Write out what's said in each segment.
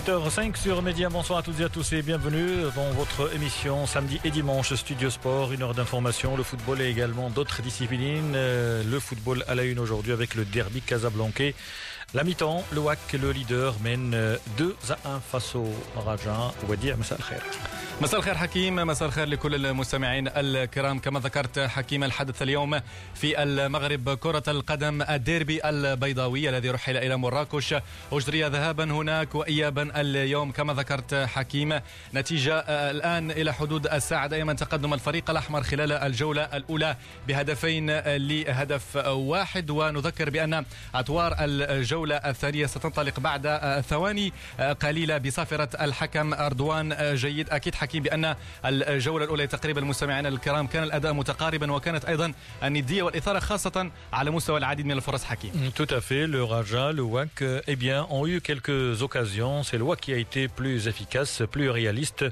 7h05 sur Média. Bonsoir à toutes et à tous et bienvenue dans votre émission samedi et dimanche Studio Sport. Une heure d'information, le football et également d'autres disciplines. Euh, le football à la une aujourd'hui avec le derby casablancais. La mi-temps, le WAC, le leader, mène euh, 2 à 1 face au Raja Ouadir Messal مساء الخير حكيم مساء الخير لكل المستمعين الكرام. كما ذكرت حكيم الحدث اليوم في المغرب كرة القدم الديربي البيضاوي الذي رحل إلى مراكش. أجري ذهابا هناك وإيابا اليوم. كما ذكرت حكيم نتيجة الآن إلى حدود الساعة دائما تقدم الفريق الأحمر خلال الجولة الأولى بهدفين لهدف واحد. ونذكر بأن أطوار الجولة الثانية ستنطلق بعد ثواني قليلة بصافرة الحكم. أردوان جيد. أكيد حكيم بأن الجولة الأولى تقريبا المستمعين الكرام كان الأداء متقاربا وكانت أيضا الندية والإثارة خاصة على مستوى العديد من الفرص حكيم Tout à fait, le Raja, le WAC, eh bien, ont eu quelques occasions. C'est le WAC qui a été plus efficace, plus réaliste,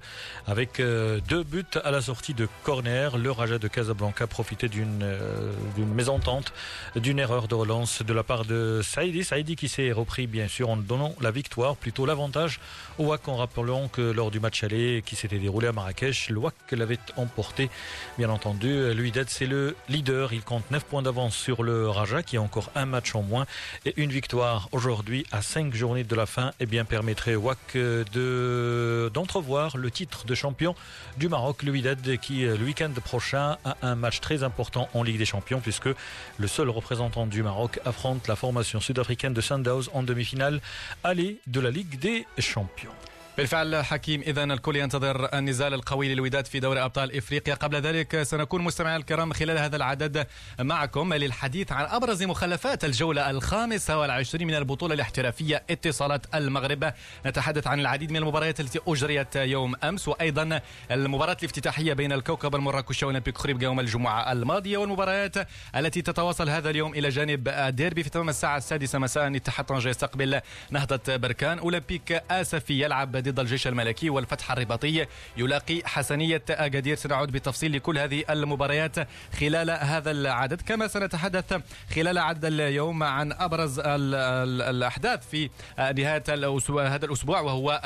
avec euh, deux buts à la sortie de corner. Le Raja de Casablanca profitait d'une euh, d'une mésentente, d'une erreur de relance de la part de Saïdi. Saïdi qui s'est repris, bien sûr, en donnant la victoire, plutôt l'avantage au WAC, en rappelant que lors du match aller qui s'était déroulé à Marrakech, le WAC l'avait emporté, bien entendu. L'UIDED, c'est le leader. Il compte 9 points d'avance sur le Raja, qui a encore un match en moins. Et une victoire aujourd'hui, à 5 journées de la fin, eh bien, permettrait au WAC de, d'entrevoir le titre de champion du Maroc, le Wydad, qui, le week-end prochain, a un match très important en Ligue des Champions, puisque le seul représentant du Maroc affronte la formation sud-africaine de Sundowns en demi-finale allée de la Ligue des Champions. بالفعل حكيم اذا الكل ينتظر النزال القوي للوداد في دوري أبطال إفريقيا. قبل ذلك سنكون مستمعي الكرام خلال هذا العدد معكم للحديث عن أبرز مخلفات الجولة الخامسة والعشرين من البطولة الاحترافية اتصالات المغرب. نتحدث عن العديد من المباريات التي أجريت يوم أمس وأيضا المباراة الافتتاحية بين الكوكب المراكشي واولمبيك خريب يوم الجمعة الماضية. والمباريات التي تتواصل هذا اليوم إلى جانب الديربي في تمام الساعة السادسة مساء. اتحاد طنجة يستقبل نهضة بركان. أولمبيك آسفي يلعب ضد الجيش الملكي والفتح الرباطي. يلاقي حسنية أكادير سنعود بالتفصيل لكل هذه المباريات خلال هذا العدد. كما سنتحدث خلال عدد اليوم عن أبرز ال ال الأحداث في نهاية هذا الأسبوع وهو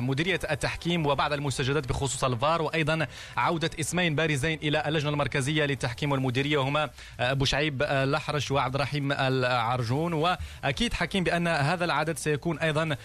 مديرية التحكيم وبعض المستجدات بخصوص الفار. وأيضا عودة اسمين بارزين إلى اللجنة المركزية للتحكيم والمديرية. وهما أبو شعيب الأحرش وعبد الرحيم العرجون وأكيد حكيم بأن هذا العدد سيكون أيضا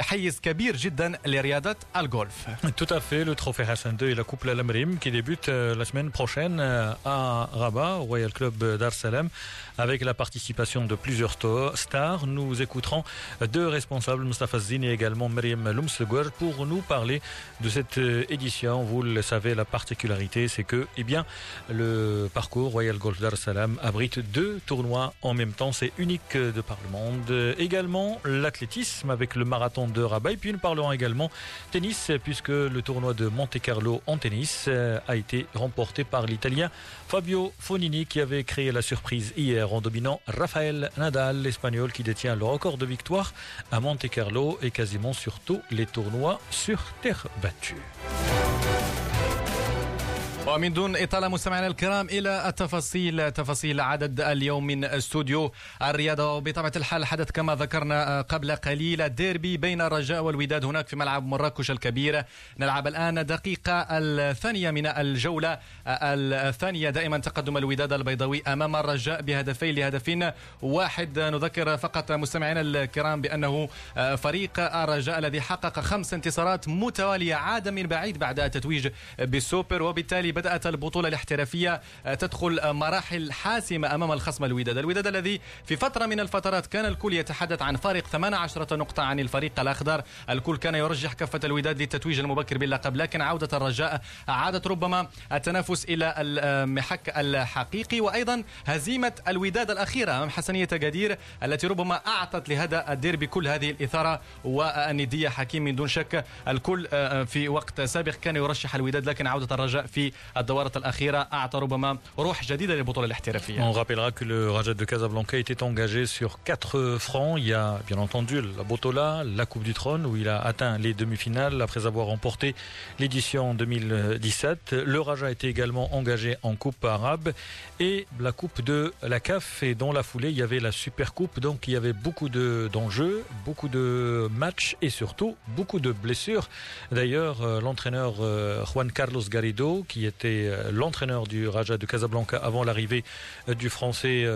حيز كبير جدا لرياضة الجولف. Tout à fait, le trophée Hassan II et la Coupe Al-Amrim qui débute la semaine prochaine à Rabat, au Royal Club d'Ar Salam, avec la participation de plusieurs stars. Nous écouterons deux responsables, Mustafa Zine et également Mariam Lumsegwer, pour nous parler de cette édition. Vous le savez, la particularité, c'est que, eh bien, le parcours Royal Golf d'Ar Salam abrite deux tournois en même temps. C'est unique de par le monde. Également, l'athlétisme avec le marathon de Rabat. Et puis, nous parlerons également tennis, puisque le tournoi de Monte-Carlo en tennis a été remporté par l'Italien Fabio Fonini, qui avait créé la surprise hier en dominant Rafael Nadal, l'Espagnol, qui détient le record de victoire à Monte-Carlo et quasiment sur tous les tournois sur terre battue. ومن دون إطالة مستمعينا الكرام إلى التفاصيل تفاصيل عدد اليوم من استوديو الرياضة. وبطبيعة الحال حدث كما ذكرنا قبل قليل ديربي بين الرجاء والوداد هناك في ملعب مراكش الكبير. نلعب الآن دقيقة الثانية من الجولة الثانية. دائما تقدم الوداد البيضاوي أمام الرجاء بهدفين لهدفين واحد. نذكر فقط مستمعينا الكرام بأنه فريق الرجاء الذي حقق خمس انتصارات متوالية عاد من بعيد بعد التتويج بالسوبر. وبالتالي بدأت البطولة الاحترافية تدخل مراحل حاسمة أمام الخصم الوداد. الوداد الذي في فترة من الفترات كان الكل يتحدث عن فارق 18 نقطة عن الفريق الأخضر. الكل كان يرجح كفة الوداد للتتويج المبكر باللقب لكن عودة الرجاء عادت ربما التنافس إلى المحك الحقيقي. وأيضا هزيمة الوداد الأخيرة أمام حسنية جدير التي ربما أعطت لهذا الديربي كل هذه الإثارة والندية. حكيم من دون شك الكل في وقت سابق كان يرشح الوداد لكن عودة الرجاء في الدورة الأخيرة أعطى ربما روح جديدة للبطولة الاحترافية. On rappellera que le Raja de Casablanca était engagé sur quatre fronts. Il y a bien entendu la Botola, la Coupe du Trône où il a atteint les demi-finales après avoir remporté l'édition 2017. Le Raja était également engagé en Coupe arabe et la Coupe de la CAF et dans la foulée il y avait la Super Coupe donc il y avait beaucoup d'enjeux, beaucoup de matchs et surtout beaucoup de blessures. D'ailleurs euh, l'entraîneur euh, Juan Carlos Garrido qui était euh, l'entraîneur du Raja de Casablanca avant l'arrivée du français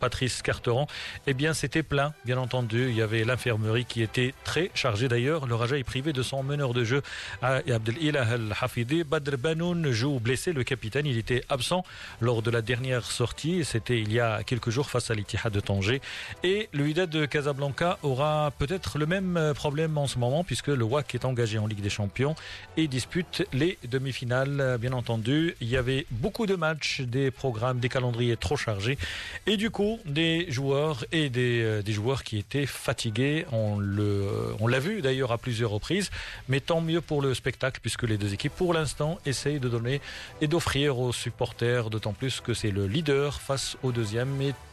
Patrice Carteran, eh bien c'était plein bien entendu. Il y avait l'infirmerie qui était très chargée d'ailleurs. Le Raja est privé de son meneur de jeu Abdelilah Al-Hafidi. Badr Banoun joue blessé, le capitaine, il était absent lors de la dernière sortie. C'était il y a quelques jours face à l'Itihad de Tanger. Et le Wydad de Casablanca aura peut-être le même problème en ce moment puisque le WAC est engagé en Ligue des Champions et dispute les demi-finales. Bien entendu, il y avait beaucoup de matchs, des programmes, des calendriers trop chargés et du coup des joueurs et des, euh, joueurs qui étaient fatigués. On l'a vu d'ailleurs à plusieurs reprises, mais tant mieux pour le spectacle puisque les deux équipes pour l'instant essayent de donner et d'offrir aux supporters, d'autant plus que c'est le leader face au deuxième.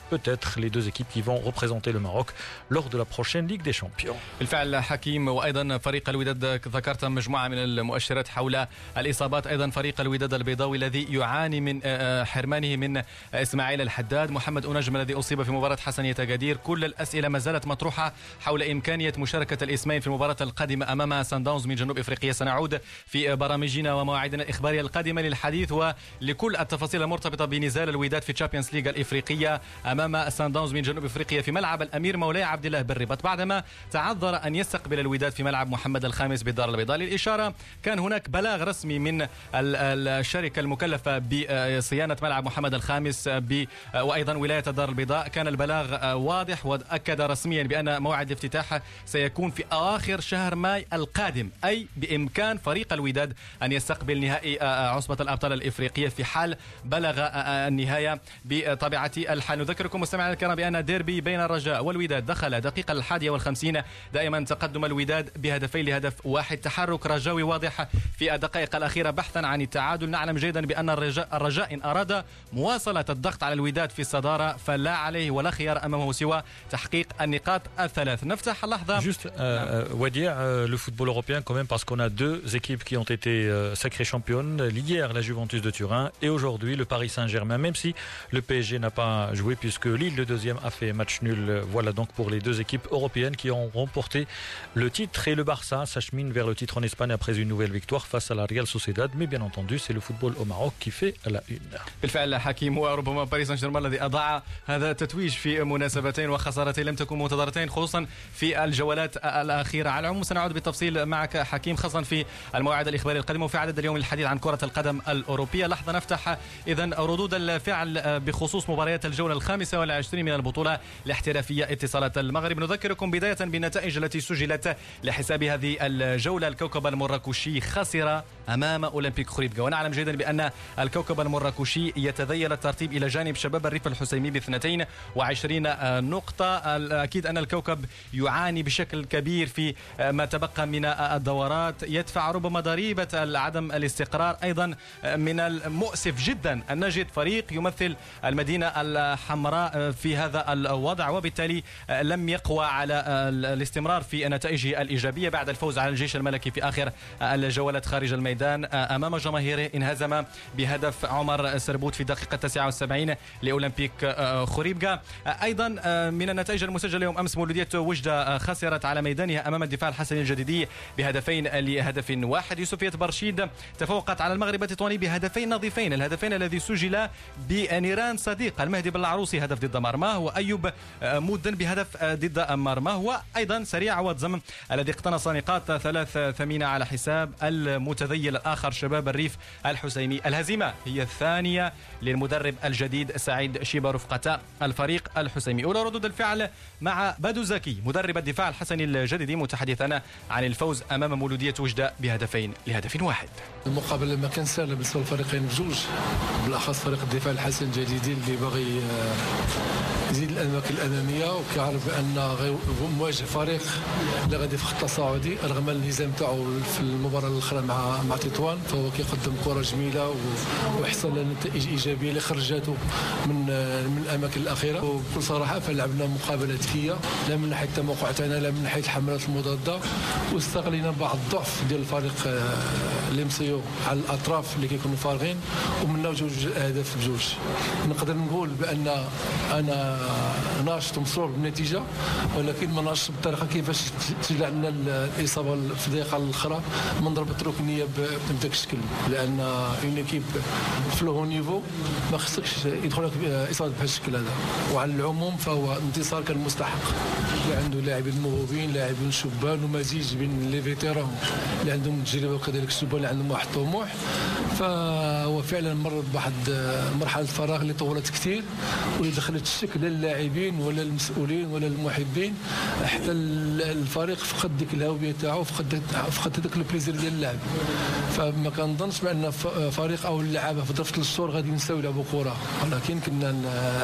Peut-être les deux équipes qui vont représenter le Maroc lors de la prochaine Ligue des Champions. بالفعل حكيم وأيضا فريق الوداد ذكرت مجموعة من المؤشرات حول الإصابات. أيضا فريق الوداد البيضاوي الذي يعاني من حرمانه من إسماعيل الحداد. محمد أنجم الذي أصيب في مباراة حسنيه اكادير كل الأسئلة ما زالت مطروحة حول إمكانية مشاركة الاسمين في المباراة القادمة أمام سان داونز من جنوب إفريقيا. سنعود في برامجنا ومواعيدنا الإخبارية القادمة للحديث ولكل التفاصيل المرتبطة بنزال الوداد في Champions League الإفريقية أمام سان داونز من جنوب إفريقيا في ملعب الأمير مولاي عبد الله بالرباط بعدما تعذر أن يستقبل الوداد في ملعب محمد الخامس بالدار البيضاء للإشارة كان هناك بلاغ رسمي من الشركة المكلفة بصيانة ملعب محمد الخامس وأيضا ولاية الدار البيضاء. كان البلاغ واضح وأكد رسميا بأن موعد الافتتاح سيكون في اواخر شهر ماي القادم أي بإمكان فريق الوداد أن يستقبل نهائي عصبة الأبطال الإفريقية في حال بلغ النهاية بطبيعة الحال. نذكركم مستمعينا الكرام بأن ديربي بين الرجاء والوداد دخل دقيقة الحادية والخمسين. دائما تقدم الوداد بهدفين لهدف واحد. تحرك رجاوي واضح في الدقائق الأخيرة بحثا عن التعادل. نعلم جيدا بأن الرجاء, الرجاء إن أراد مواصلة الضغط على الوداد في الصدارة فلا عليه ولا خيار أمامه سوى تحقيق النقاط الثلاث. نفتح اللحظة. Juste, euh, Wadir, euh, le football européen quand même parce qu'on a deux équipes qui ont été euh, sacrées championnes. Hier, la Juventus de Turin et aujourd'hui, le Paris Saint-Germain, même si le PSG n'a pas joué puisque Lille, le deuxième, a fait match nul. Voilà donc pour les deux équipes européennes qui ont remporté le titre. Et le Barça s'achemine vers le titre en Espagne après une nouvelle victoire face à la Real Sociedad. Mais bien entendu, c'est le football au Maroc qui fait la une. بالفعل حكيم وربما باريس سان جيرمان الذي أضاع هذا التتويج في مناسبتين وخسارتين لم تكن منتظرتين خصوصا في الجولات الأخيرة على العموم سنعود بالتفصيل معك حكيم خاصه في المواعيد الإخبارية القادمه وفي عدد اليوم للحديث عن كرة القدم الأوروبية لحظة نفتح اذا ردود الفعل بخصوص مباريات الجولة الخامسة والعشرين من البطولة الاحترافية اتصالات المغرب. نذكركم بداية بالنتائج التي سجلت لحساب هذه الجولة الكوكب المراكشي خسر أمام أولمبيك خريبكا. ونعلم جيدا بأن الكوكب المراكشي يتذيل الترتيب إلى جانب شباب الريف الحسيمي ب 22 نقطة. أكيد أن الكوكب يعاني بشكل كبير في ما تبقى من الدورات. يدفع ربما ضريبة عدم الاستقرار أيضا من المؤسف جدا. أن نجد فريق يمثل المدينة الحمراء. في هذا الوضع. وبالتالي لم يقوى على الاستمرار في نتائجه الإيجابية بعد الفوز على الجيش الملكي في آخر الجولات خارج الميدان أمام جماهيره انهزم بهدف عمر سربوت في الدقيقة 79 لأولمبيك خريبكا أيضا من النتائج المسجلة يوم أمس مولودية وجدة خسرت على ميدانها أمام الدفاع الحسني الجديدي بهدفين لهدف واحد. يوسفية برشيد تفوقت على المغرب التطواني بهدفين نظيفين الهدفين الذي سجل بنيران صديق المهدي بالعروسي هدف ضد مرماه وأيوب مودن بهدف ضد مرماه وأيضا سريع واتزم الذي اقتنص نقاط ثلاث ثمينة على حساب المتذيل الآخر شباب الريف الحسيمي الهزيمة. هي الثانية للمدرب الجديد سعيد شيبا رفقة الفريق الحسيمي أولى ردود الفعل مع بدو زكي مدرب الدفاع الحسني الجديد متحدثا عن الفوز أمام مولودية وجدة بهدفين لهدف واحد. المقابلة ما كان سهل بالنسبة للفريقين بجوج بالأخص فريق الدفاع الحسن الجديدين اللي باغي يزيد الاماكن الاماميه وكيعرف بأن مواجه فريق اللي غادي في خط تصاعدي رغم الهزام تاعو في المباراة الأخرى مع مع تطوان. فهو كيقدم كرة جميلة وحصل نتائج إيجابية اللي خرجته من من الأماكن الأخيرة. وبكل صراحة فلعبنا مقابلة ذكية. لا من ناحية التموقع تاعنا لا من ناحية الحملات المضادة. واستغلينا بعض الضعف ديال الفريق اللي آه، مسيو على الأطراف اللي كيكونوا فارغين. ومنا جوج أهداف بجوج. نقدر نقول بأن أنا ناشط ومسرور بالنتيجة ولكن ما ناشط بالطريقة كيفاش تسجل علينا الإصابة الدقيقه الأخرى. من ضربه ركنيه بهذاك الشكل لأن une équipe في le niveau ما خصكش يدخل إصابة بهذا الشكل هذا. وعلى العموم فهو انتصار كان مستحق. اللي عنده لاعبين موهوبين لاعبين شبان ومزيج بين les vétérans اللي عندهم تجربه وكذلك الشبان اللي عندهم واحد الطموح فهو فعلا مر بواحد مرحلة فراغ اللي طولت كثير. واللي دخلت الشك لا اللاعبين ولا المسؤولين ولا المحبين حتى الفريق فقد ديك الهوية تاعو فقد فقد هذاك البليزير ديال اللعب فما كنظنش بأن فريق أو اللعابة في ظرف ثلاث شهور غادي نساو يلعبوا كرة. ولكن كنا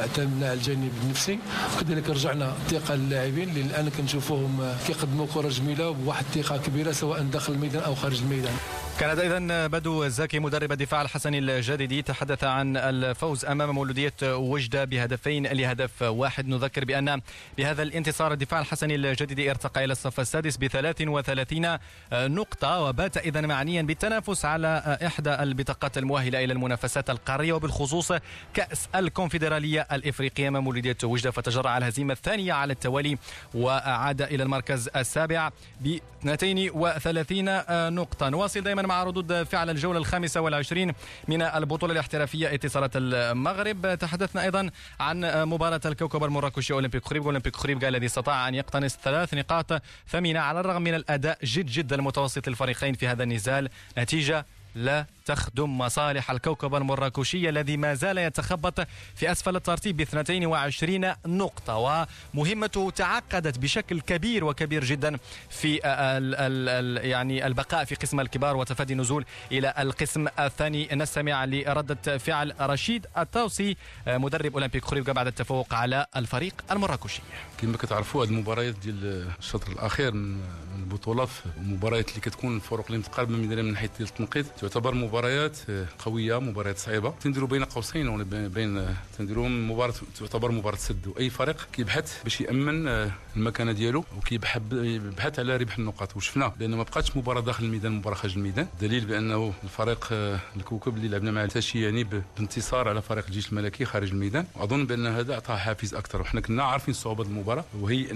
اعتمدنا على الجانب النفسي. وكذلك رجعنا ثقه للاعبين اللي الآن كنشوفوهم كيقدموا كرة جميلة بواحد الثقة كبيرة سواء داخل الميدان أو خارج الميدان. كانت أيضا بدو الزاكي مدرب الدفاع الحسني الجديدي تحدث عن الفوز أمام مولودية وجدة بهدفين لهدف واحد. نذكر بأن بهذا الانتصار الدفاع الحسني الجديدي ارتقى إلى الصف السادس ب 33 نقطة وبات اذا معنيا بالتنافس على إحدى البطاقات المؤهلة إلى المنافسات القارية وبالخصوص كأس الكونفدرالية الإفريقية أمام مولودية وجدة. فتجرع الهزيمة الثانية على التوالي وعاد إلى المركز السابع ب 32 نقطة. نواصل دائما مع ردود فعل الجولة الخامسة والعشرين من البطولة الاحترافية اتصالات المغرب. تحدثنا أيضا عن مباراة الكوكب المراكشي أولمبيك خريب. أولمبيك خريب الذي استطاع أن يقتنص ثلاث نقاط ثمينة على الرغم من الأداء جد جدا المتوسط للفريقين في هذا النزال. نتيجة لا تخدم مصالح الكوكب المراكشي الذي ما زال يتخبط في أسفل الترتيب ب 22 نقطة. ومهمته تعقدت بشكل كبير وكبير جدا في ال ال ال يعني البقاء في قسم الكبار وتفادي النزول إلى القسم الثاني. نستمع لردة فعل رشيد الطوسي مدرب أولمبيك خريبكا بعد التفوق على الفريق المراكشي. كما كتعرفوا هذه المباريات ديال الشطر الأخير من البطولات المباريات اللي كتكون الفرق اللي متقاربه من ناحية التنقيط تعتبر مباريات قوية مباريات صعيبة. تنديروا بين قوسين ولا بين تنديروا مباراة تعتبر مباراة سد. واي فريق كيبحث باش يأمن آه، المكانة ديالو وكيبحث على ربح النقاط. وشفنا لأنه ما بقاتش مباراة داخل الميدان مباراة خارج الميدان. دليل بأنه الفريق الكوكب اللي لعبنا معه تاشي يعني بانتصار على فريق الجيش الملكي خارج الميدان. وأظن بأن هذا أعطاه حافز أكثر. وحنا كنا عارفين صعوبة المباراة. وهي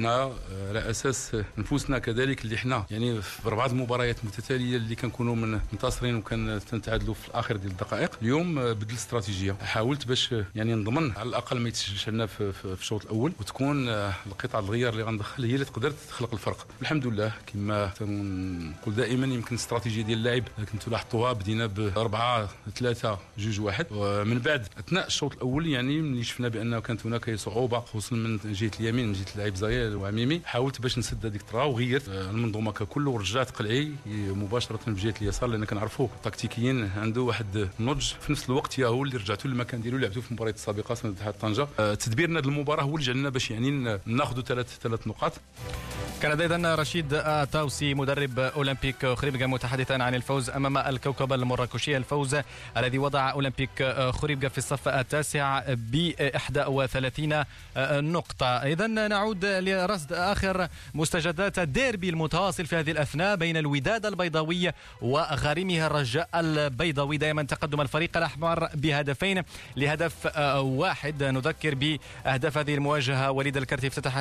على أساس نفوسنا كذلك اللي إحنا يعني في أربعة مباريات متتاليه اللي كنكونوا من منتصرين وكان تنتعادلوا في الآخر ديال الدقائق. اليوم بدل استراتيجية. حاولت باش يعني نضمن على الأقل ما يتسجلش لنا في الشوط الأول وتكون القطع الغيار اللي غندخل هي اللي تقدر تخلق الفرق. الحمد لله كما تنقول دائما يمكن الاستراتيجيه ديال اللاعب كنتوا لاحظتوها بدينا ب 4 3 2 1 ومن بعد أثناء الشوط الأول يعني ملي شفنا بانه كانت هناك صعوبة خصوصا من جهة اليمين من جهة اللاعب زايل وعميمي. حاولت باش نسد هذيك الطرا وغيرت. المنظومة ككل ورجعت قلعي مباشرة بجهه اليسار لأن كنعرفوا تكتيكيا عنده واحد النضج. في نفس الوقت يا هو اللي رجعتوا للمكان ديالو لعبتوا في المباريات السابقة سنه طنجة. آه، تدبيرنا المباراة هو اللي جعلنا باش يعني ناخذوا ثلاث ثلاث نقاط. كان أيضا رشيد تاوسي مدرب أولمبيك خريبكا متحدثا عن الفوز أمام الكوكب المراكشي. الفوز الذي وضع أولمبيك خريبكا في الصف التاسع ب 31 نقطة. اذا نعود لرصد آخر مستجدات الديربي المتواصل في هذه الأثناء بين الوداد البيضاوي وغارمها الرجاء البيضاوي. دائما تقدم الفريق الأحمر بهدفين لهدف واحد. نذكر بأهداف هذه المواجهة وليد الكرتي افتتح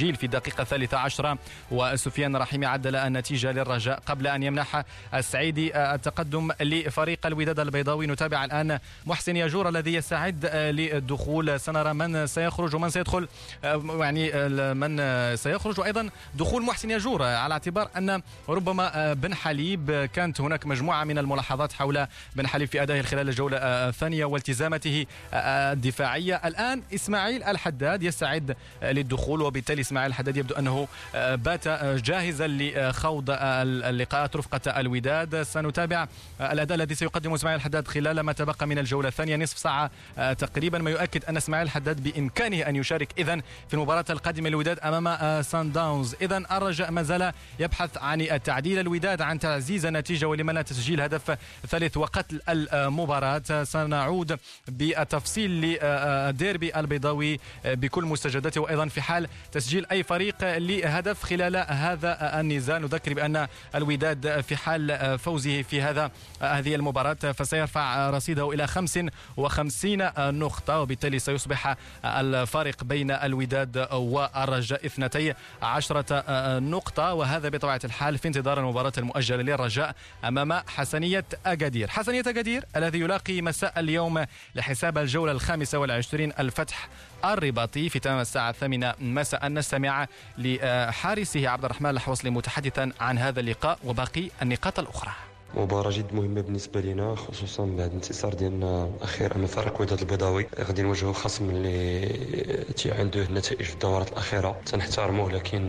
التسجيل في الدقيقة الثالثة عشرة وسفيان رحيمي عدل النتيجة للرجاء قبل أن يمنح السعيدي التقدم لفريق الوداد البيضاوي. نتابع الآن محسن ياجور الذي يستعد للدخول. سنرى من سيخرج ومن سيدخل يعني من سيخرج وأيضا دخول محسن ياجور على اعتبار أن ربما بن حليب كانت هناك مجموعة من الملاحظات حول بن حليب في أدائه خلال الجولة الثانية والتزامته الدفاعية. الآن إسماعيل الحداد يستعد للدخول وبالتالي إسماعيل الحداد يبدو أنه بات جاهزا لخوض اللقاءات رفقة الوداد. سنتابع الأداء الذي سيقدمه إسماعيل الحداد خلال ما تبقى من الجولة الثانية نصف ساعة تقريبا. ما يؤكد أن إسماعيل الحداد بإمكانه أن يشارك اذا في المباراة القادمة الوداد أمام سان داونز. اذا الرجاء ما زال يبحث عن التعديل الوداد عن تعزيز النتيجة ولما لا تسجيل هدف ثالث وقتل المباراة. سنعود بالتفصيل لديربي البيضاوي بكل مستجداته. وأيضا في حال تسجيل أي فريق لهدف خلال هذا النزال. نذكر بأن الوداد في حال فوزه في هذا هذه المباراة فسيرفع رصيده إلى 55 نقطة وبالتالي سيصبح الفارق بين الوداد والرجاء اثنتي عشرة نقطة. وهذا بطبيعة الحال في انتظار المباراة المؤجلة للرجاء أمام حسنية أكادير حسنية أكادير الذي يلاقي مساء اليوم لحساب الجولة الخامسة والعشرين الفتح الرباطي في تمام الساعة الثامنة. مساء. نستمع لحارسه عبد الرحمن الحوصلي متحدثا عن هذا اللقاء وباقي النقاط الأخرى. مباراة جد مهمة بالنسبة لنا خصوصا بعد الانتصار ديالنا الأخير أمام فريق وداد البيضاوي. غادي نواجهوا خصم اللي تي عنده نتائج في الدورات الأخيرة. تنحترموه لكن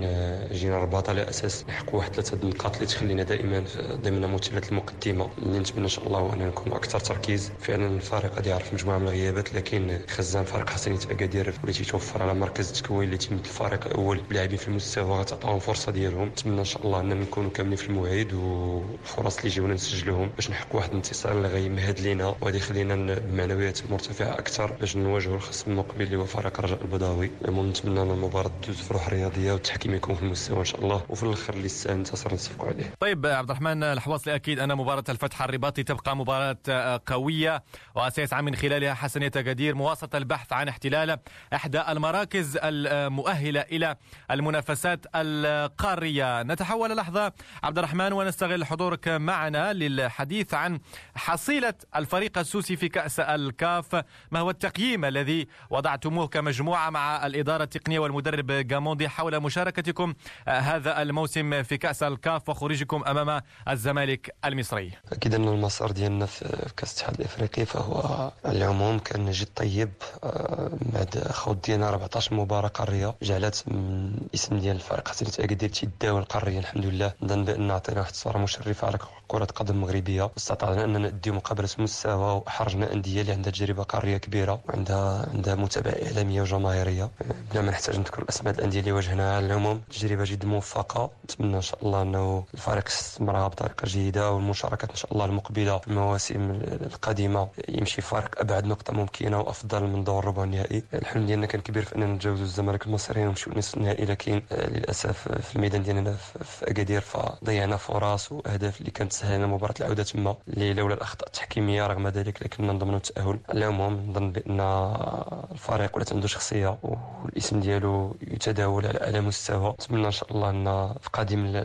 جينا الرباط على أساس نحققوا واحد ثلاثة النقاط اللي تخلينا دائما ضمن مثلث المقدمة. اللي نتمنى إن شاء الله هو أننا نكونوا أكثر تركيز. فعلا الفريق غادي يعرف مجموعة من الغيابات لكن خزان فريق حسنية أكادير اللي تيتوفر على مركز التكوين اللي تيمثل الفريق الأول بلاعبين في المستوى غتعطيهم فرصة ديالهم. نتمنى إن شاء الله أننا نكونوا كاملين في الموعد والفرص اللي جاونا نسجلوهم باش نحقق واحد الانتصار اللي غيمهد لينا وغادي يخلينا بمعنويات مرتفعة أكثر باش نواجهوا الخصم المقبل اللي هو فريق الرجاء البيضاوي المهم نتمنى ان المباراه تدوز في روح رياضية والتحكيم يكون في المستوى إن شاء الله وفي الآخر اللي انتصار نصفقوا عليه. طيب عبد الرحمن الحواصلي أكيد أن مباراة الفتح الرباطي تبقى مباراة قوية وسيسعى من خلالها حسنية قدير مواصلة البحث عن احتلال إحدى المراكز المؤهلة إلى المنافسات القارية. نتحول لحظة عبد الرحمن ونستغل حضورك معنا للحديث عن حصيلة الفريق السوسي في كأس الكاف. ما هو التقييم الذي وضعتموه كمجموعة مع الإدارة التقنية والمدرب جاموندي حول مشاركتكم هذا الموسم في كأس الكاف وخروجكم أمام الزمالك المصري؟ أكيد أن المسار ديالنا في كأس الاتحاد الإفريقي فهو العموم كان جد طيب بعد خوض ديالنا 14 مباراة قارية جعلت من اسم ديال الفريق حسن أكادير تيداول القارية. الحمد لله نظن بأن عطينا واحد الصورة مشرفة على كرة قدم مغربية استطعنا اننا نديو مقابلة مستوى وحرجنا أندية اللي عندها تجربة قارية كبيرة وعندها عندها متابعة إعلامية وجماهيرية. بلا ما نحتاج نذكر الأسماء الأندية اللي واجهناها على العموم. تجربة جد موفقة. نتمنى إن شاء الله أنه الفريق يستمرها بطريقة جيدة والمشاركات إن شاء الله المقبلة في المواسم القادمة يمشي فريق أبعد نقطة ممكنة وأفضل من دور ربع النهائي. الحلم ديالنا كان كبير في أننا نتجاوزوا الزمالك المصري ونمشيو نصف النهائي لكن للأسف في الميدان ديالنا في أكادير فضيعنا فرص وأهداف اللي كانت تسهل لنا مباراة العودة تما اللي لولا الأخطاء التحكيمية رغم ذلك لكننا نضمنوا التأهل. على العموم نظن بأن الفريق ولات عنده شخصية والاسم ديالو يتداول على مستوى. نتمنى إن شاء الله أن في قادم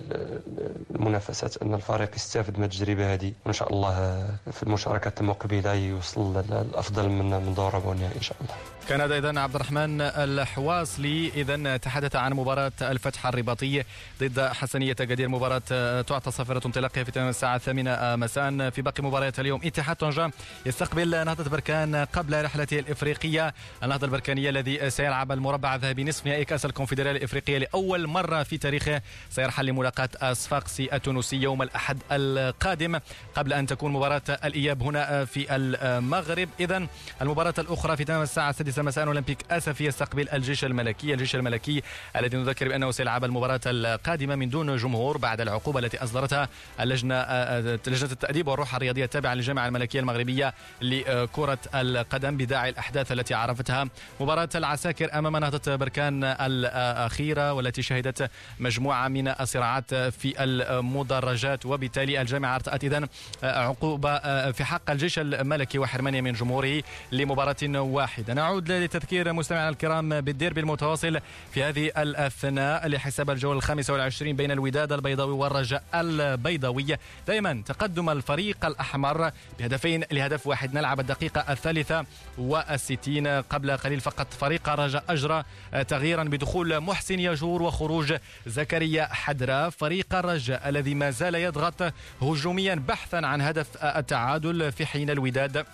المنافسات أن الفريق يستافد من التجربة هذه وإن شاء الله في المشاركات المقبلة يوصل للافضل من من دور ربع إن شاء الله. كان هذا اذا عبد الرحمن الحواصلي اذا تحدث عن مباراة الفتح الرباطي ضد حسنية قدير مباراة تعطى صافره انطلاقها في تمام الساعة الثامنه مساء في باقي مباريات اليوم. اتحاد طنجة يستقبل نهضة بركان قبل رحلته الإفريقية. النهضة البركانية الذي سيلعب المربع الذهبي نصف نهائي كأس الكونفدرالية الإفريقية لأول مرة في تاريخه. سيرحل لملاقاة صفاقسي التونسي يوم الأحد القادم قبل أن تكون مباراة الإياب هنا في المغرب. إذا المباراة الأخرى في تمام الساعة السادسة مساء أولمبيك أسفي يستقبل الجيش الملكي. الجيش الملكي الذي نذكر بأنه سيلعب المباراة القادمة من دون جمهور بعد العقوبة التي أصدرتها اللجنة لجنة التأديب والروح الرياضية التابعة للجامعة الملكية المغربية لكرة القدم بداعي الأحداث التي عرفتها. مباراة العساكر أمام نهضة بركان الأخيرة والتي شهدت مجموعة من الصراعات في المدرجات. وبالتالي الجامعة أرتأت إذن عقوبة في حق الجيش الملكي وحرمانية من جمهوره لمباراة واحدة. نعود لتذكير مستمعينا الكرام بالديربي المتواصل في هذه الأثناء لحساب الجولة الخامسة والعشرين بين الوداد البيضاوي والرجاء البيضاوي. دائما تقدم الفريق الأحمر بهدفين لهدف واحد نلعب الدقيقة الثالثة والستين قبل قليل فقط. فريق الرجاء أجرى تغييرا بدخول محسن يجور وخروج زكريا حدرا. فريق الرجاء الذي ما زال يضغط هجوميا بحثا عن هدف التعادل في حين الوداد.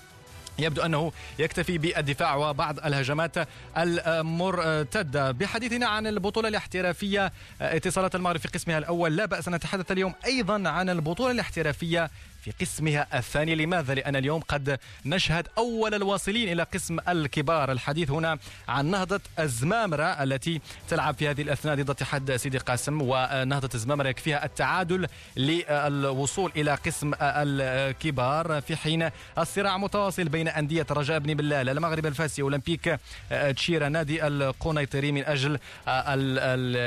يبدو أنه يكتفي بالدفاع وبعض الهجمات المرتدة. بحديثنا عن البطولة الاحترافية اتصالات المغرب في قسمها الأول لا بأس نتحدث اليوم أيضا عن البطولة الاحترافية في قسمها الثاني. لماذا؟ لأن اليوم قد نشهد أول الواصلين إلى قسم الكبار. الحديث هنا عن نهضة الزمامرة التي تلعب في هذه الأثناء ضد اتحاد سيدي قاسم. ونهضة الزمامرة يكفيها التعادل للوصول إلى قسم الكبار. في حين الصراع متواصل بين أندية رجاء بن بلال المغرب الفاسي أولمبيك تشيرا نادي القنيطري من أجل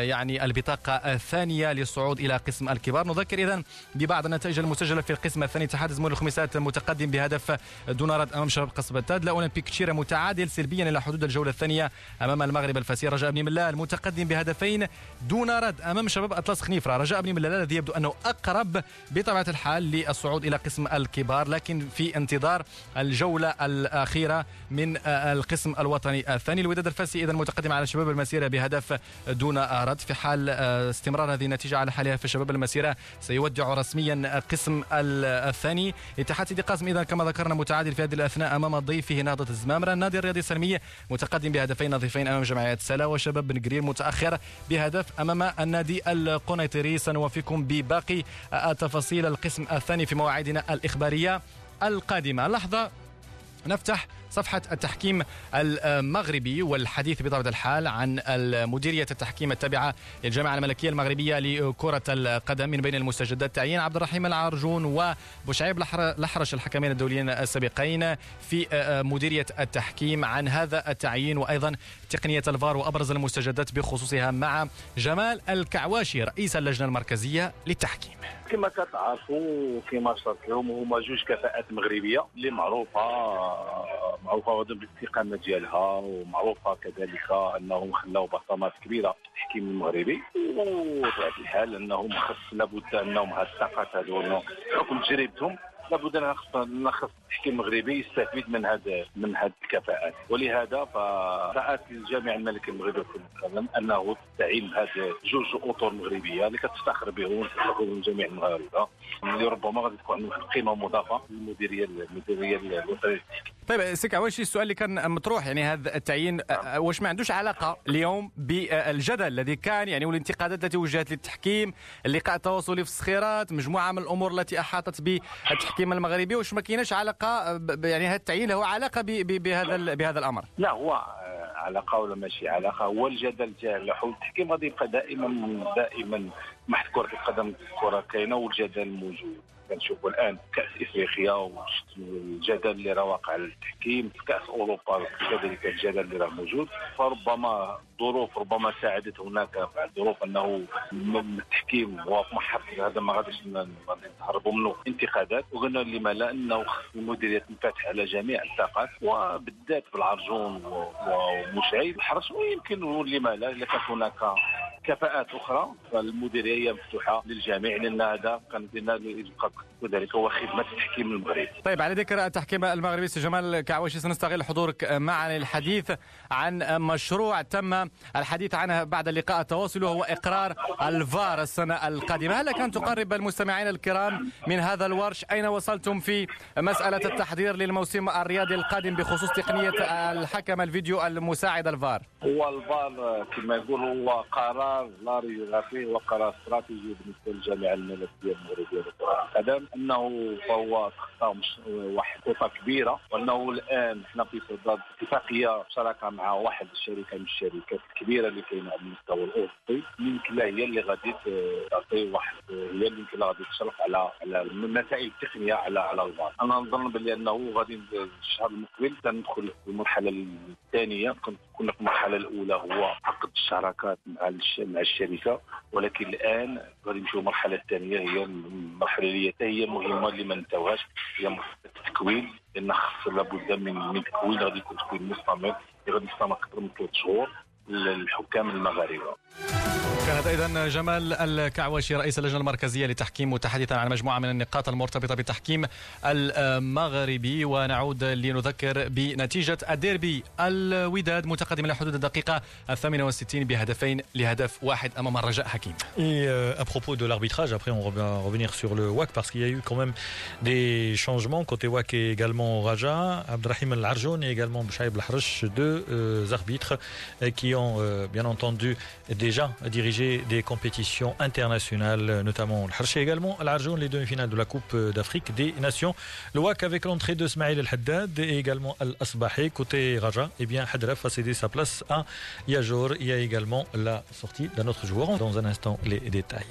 يعني البطاقة الثانية للصعود إلى قسم الكبار. نذكر إذا ببعض النتائج المسجلة في القسم الثاني اتحاد زمول الخميسات متقدم بهدف دون رد أمام شباب قصبة تاد لا أولمبيك تشيرا متعادل سلبيا إلى حدود الجولة الثانية أمام المغرب الفاسي. رجاء بن ملال متقدم بهدفين دون رد أمام شباب أطلس خنيفرة. رجاء بن ملال الذي يبدو أنه أقرب بطبيعة الحال للصعود إلى قسم الكبار لكن في انتظار الجولة الأخيرة من القسم الوطني الثاني. الوداد الفاسي اذا متقدم على شباب المسيرة بهدف دون رد. في حال استمرار هذه النتيجة على حالها في شباب المسيرة سيودع رسميا قسم الثاني. اتحاد سيدي قاسم اذا كما ذكرنا متعادل في هذه الأثناء أمام ضيفه نهضه الزمامرة. النادي الرياضي السلمي متقدم بهدفين نظيفين أمام جمعية سلا وشباب بن قرير متأخر بهدف أمام النادي القنيطري. سنوفيكم بباقي تفاصيل القسم الثاني في مواعيدنا الإخبارية القادمة. لحظة نفتح صفحة التحكيم المغربي والحديث بطبيعة الحال عن مديرية التحكيم التابعة للجامعة الملكية المغربية لكرة القدم من بين المستجدات. تعيين عبد الرحيم العرجون وبشعيب لحرش الحكمين الدوليين السابقين في مديرية التحكيم عن هذا التعيين. وأيضا تقنية الفار وأبرز المستجدات بخصوصها مع جمال الكعواشي رئيس اللجنة المركزية للتحكيم. كما كتعرفوا كما شرط لهم هما جوج كفاءات مغربية اللي معروفة معروفة بالاستقامه ديالها ومعروفة كذلك أنهم خلاو بصمات كبيرة في التحكيم المغربي. وبطبيعه الحال أنهم خص لابد أنهم هاد الثقات هذو بحكم تجربتهم لابد أن نخص التحكيم المغربي يستفيد من هذا من هذه الكفاءات. ولهذا فرأت الجامعة الملكيه المغربيه القدم أنه تعين هذه جوج أطر مغربية اللي كتفتخر بهم وتفتخر بهم جميع المغاربة اللي ربما غادي تكون عندهم قيمه مضافة للمديرية المديريه الوطنيه طيب سيك اول شيء السؤال اللي كان مطروح؟ يعني هذا التعيين نعم. واش ما عندوش علاقة اليوم بالجدل الذي كان يعني والانتقادات التي وجهت للتحكيم اللقاء التواصلي في الصخيرات مجموعة من الأمور التي أحاطت بالتحكيم. المغربي واش ما كاينش علاقة يعني هذا التعيين له علاقة بهذا بهذا الأمر. لا هو علاقة ولا ماشي علاقة؟ هو الجدل تاع حول التحكيم غادي يبقى دائما دائما محت كره القدم الكرة كاينة والجدل موجود. كنشوفوا الآن كأس إفريقيا والجدل اللي راه واقع على التحكيم في كأس أوروبا كذلك الجدل اللي راه موجود. فربما ظروف ربما ساعدت هناك بعض الظروف أنه التحكيم هو محط هذا ما غاديش نهربوا منه. انتقادات. وقلنا لما لا أنه المديريه تنفتح على جميع الطاقات وبالذات بالعرجون ومشعيب الحرس. ويمكن لما لا اذا كانت هناك كفاءات أخرى فالمديرية مفتوحة للجميع لأن هذا كان وذلك هو خدمة التحكيم المغربي. طيب على ذكر التحكيم المغربي سي جمال كعوشي سنستغل حضورك معنا للحديث عن مشروع تم الحديث عنه بعد اللقاء التواصل وهو إقرار الفار السنة القادمة، هل كان تقرب المستمعين الكرام من هذا الورش؟ أين وصلتم في مسألة التحضير للموسم الرياضي القادم بخصوص تقنية الحكم الفيديو المساعد الفار؟ هو الفار كما يقول هو قرار لا ريب فيه وقرار استراتيجي بالنسبة للجامعه الملكيه المغربيه لكرة القدم. إنه فهو تخطى واحد خطه كبيرة وإنه الآن إحنا في صدد اتفاقية شراكة مع واحد الشركة من الشركات الكبيرة اللي كاينة على المستوى الأوروبي. يمكن هي اللي غادي تعطي واحد هي اللي يمكن غادي تشرف على على المسائل التقنية على على الفار أنا نظن بلي إنه غادي الشهر المقبل تندخل في المرحلة الثانية كنا في المرحلة الأولى هو عقد الشراكات مع مع الشركة ولكن الآن غادي نمشيو المرحله الثانية هي المرحلة اللي هي مهمة اللي ما ننساوهاش هي مرحلة التكوين لأن خص لابد من من تكوين غادي يكون تكوين مستمر غادي يستمر أكثر من ثلاث شهور. الحكام المغاربة. كانت أيضا جمال الكعوشي رئيس اللجنة المركزية لتحكيم متحدثا عن مجموعة من النقاط المرتبطة بالتحكيم المغربي. ونعود لنذكر بنتيجة الديربي الوداد متقدم إلى حدود الدقيقة الثامنة والستين بهدفين لهدف واحد أمام الرجاء حكيم. Et euh, à propos de l'arbitrage, après on va revenir sur le WAC parce qu'il y a eu quand même des changements côté WAC et également Raja, Abdrahim Al-Arjoun et également Bchaïb Al-Harsh, deux euh, arbitres euh, qui euh, bien entendu déjà dirigé des compétitions internationales, notamment le Harché également, l'Arjoun, les demi-finales de la Coupe d'Afrique des Nations. Le WAC avec l'entrée de Smaïl El-Haddad et également Al-Asbahi, côté Raja, eh bien Hadraf a cédé sa place à Yajor. Il y a également la sortie d'un autre joueur. Dans un instant, les détails.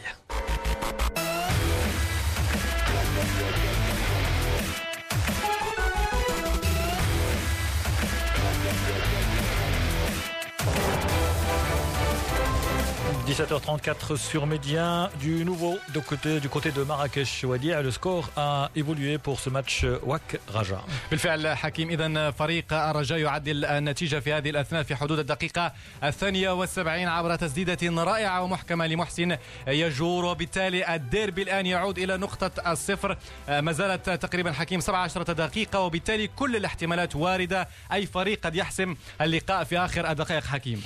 17h34 sur Média. Du nouveau du côté, du côté de Marrakech Wadia, le score a évolué pour ce match WAC Raja. بالفعل حكيم. اذا فريق الرجاء يعدل النتيجة في هذه الأثناء في حدود الدقيقة الثانية والسبعين عبر تسديدة رائعة ومحكمة لمحسن يجور. وبالتالي الديربي الآن يعود إلى نقطة الصفر. ما زالت تقريبا حكيم 17 دقيقة. وبالتالي كل الاحتمالات واردة. أي فريق قد يحسم اللقاء في آخر الدقائق حكيم؟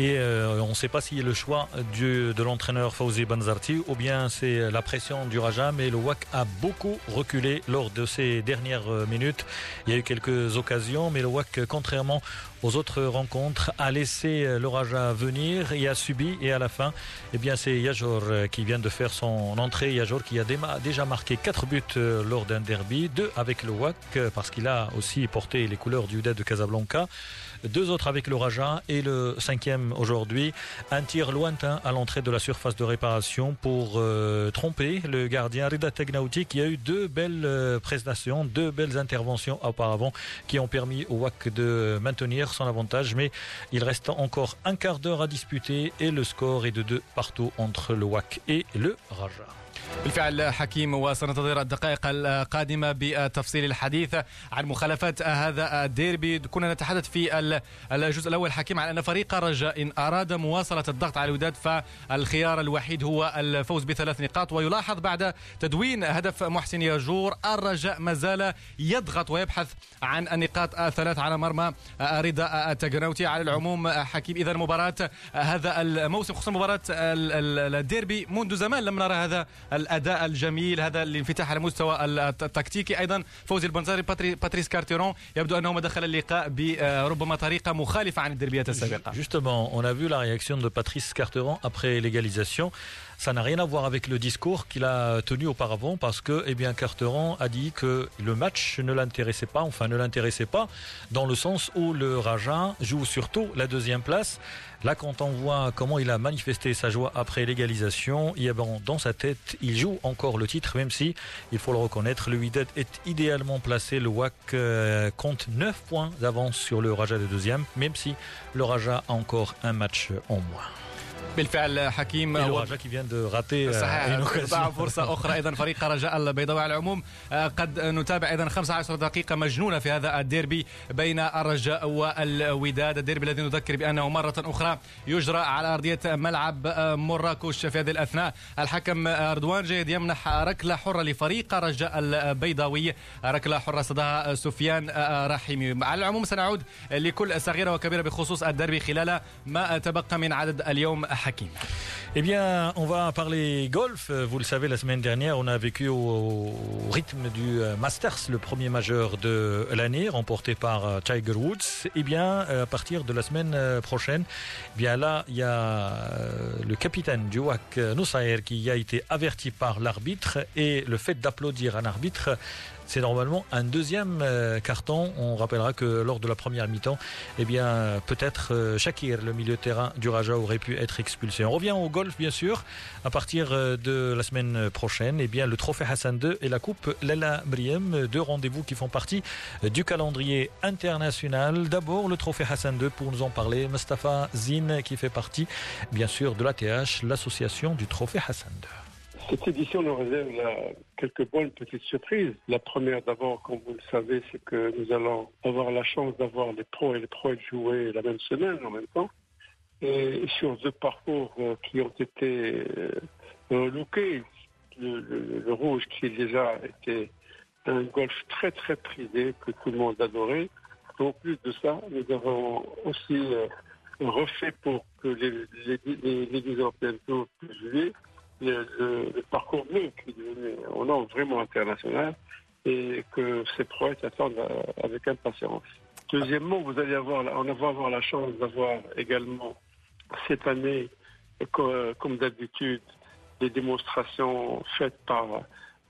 Et euh, on ne sait pas si le choix de l'entraîneur Fauzi Banzarti ou bien c'est la pression du Raja, mais le WAC a beaucoup reculé lors de ces dernières euh, minutes. Il y a eu quelques occasions, mais le WAC, contrairement aux autres rencontres, a laissé euh, le Raja venir et a subi. Et à la fin, eh bien, c'est Yajor qui vient de faire son entrée. Yajor qui a déjà marqué 4 buts lors d'un derby, 2 avec le WAC parce qu'il a aussi porté les couleurs du UDED de Casablanca deux autres avec le Raja et le cinquième aujourd'hui. Un tir lointain à l'entrée de la surface de réparation pour euh, tromper le gardien Rida Tegnauti qui a eu deux belles euh, prestations, deux belles interventions auparavant qui ont permis au WAC de maintenir son avantage. Mais il reste encore un quart d'heure à disputer et le score est de deux partout entre le WAC et le Raja. بالفعل حكيم وسننتظر الدقائق القادمة بتفصيل الحديث عن مخالفات هذا الديربي. كنا نتحدث في الجزء الأول حكيم عن أن فريق الرجاء إن أراد مواصلة الضغط على الوداد فالخيار الوحيد هو الفوز بثلاث نقاط ويلاحظ بعد تدوين هدف محسن ياجور الرجاء ما زال يضغط ويبحث عن النقاط الثلاث على مرمى رضا التجنوتي. على العموم حكيم إذا مباراة هذا الموسم خصوصا مباراة الديربي منذ زمان لم نرى هذا الأداء الجميل هذا الانفتاح على المستوى التكتيكي أيضا فوزي البنزاري باتريس كارتيرون يبدو انه دخل اللقاء بربما طريقة مخالفة عن الدربيات السابقة Justement, on a vu la réaction de Patrice Carteron après l'égalisation. Ça n'a rien à voir avec le discours qu'il a tenu auparavant parce que, eh bien, Carteron a dit que le match ne l'intéressait pas, enfin ne l'intéressait pas, dans le sens où le Raja joue surtout la deuxième place. Là, quand on voit comment il a manifesté sa joie après l'égalisation, il bon, dans sa tête, il joue encore le titre, même si, il faut le reconnaître, le Wydad est idéalement placé. Le WAC euh, compte 9 points d'avance sur le Raja de deuxième, même si le Raja a encore un match en moins. بالفعل حكيم الرجاء كي فيان دو راتي صحيح. فرصة أخرى أيضا فريق رجاء البيضاوي على العموم. قد نتابع أيضا 15 دقيقة مجنونة في هذا الديربي بين الرجاء والوداد. الديربي الذي نذكر بأنه مرة أخرى يجرى على أرضية ملعب مراكش في هذه الأثناء. الحكم رضوان جيد يمنح ركلة حرة لفريق رجاء البيضاوي. ركلة حرة صدها سفيان رحيمي على العموم سنعود لكل صغيرة وكبيرة بخصوص الديربي خلال ما تبقى من عدد اليوم Hakim. Eh bien, on va parler golf. Vous le savez, la semaine dernière, on a vécu au, rythme du euh, Masters, le premier majeur de l'année, remporté par euh, Tiger Woods. Eh bien, euh, à partir de la semaine prochaine, eh bien là, il y a le capitaine du WAC, Noussaer, qui a été averti par l'arbitre. Et le fait d'applaudir un arbitre, c'est normalement un deuxième carton. On rappellera que lors de la première mi-temps, eh bien, peut-être Shakir, le milieu de terrain du Raja, aurait pu être On revient au golf, bien sûr. À partir euh, de la semaine prochaine, eh bien, le trophée Hassan II et la coupe Lala Briem, deux rendez-vous qui font partie du calendrier international. D'abord, le trophée Hassan II pour nous en parler. Mustafa Zin, qui fait partie, bien sûr, de l'ATH, l'association du trophée Hassan II. Cette édition nous réserve quelques bonnes petites surprises. La première, d'abord, comme vous le savez, c'est que nous allons avoir la chance d'avoir les pros et les pros jouer la même semaine en même temps. Et sur deux parcours qui ont été lookés. Le, le, rouge qui déjà était un golf très très prisé que tout le monde adorait. En plus de ça, nous avons aussi refait pour que les, les, les, les Européennes puissent jouer le, le, parcours bleu qui un nom vraiment international et que ces prouesses attendent euh, avec impatience. Deuxièmement, vous allez avoir, on va avoir la chance d'avoir également cette année, comme d'habitude, des démonstrations faites par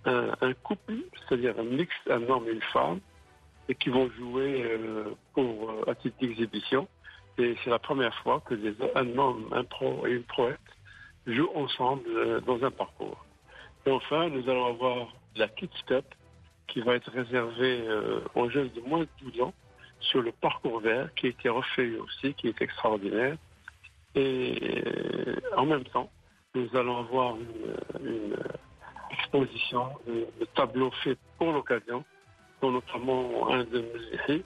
un, couple, c'est-à-dire un mix, un homme et une femme, et qui vont jouer euh, pour euh, à titre d'exhibition. Et c'est la première fois que des, un homme, un pro et une proette jouent ensemble euh, dans un parcours. Et enfin, nous allons avoir la Kids Cup qui va être réservée euh, aux jeunes de moins de 12 ans sur le parcours vert qui a été refait aussi, qui est extraordinaire. Et euh, en même temps, nous allons avoir une, une exposition de, tableaux faits pour l'occasion, dont notamment un de mes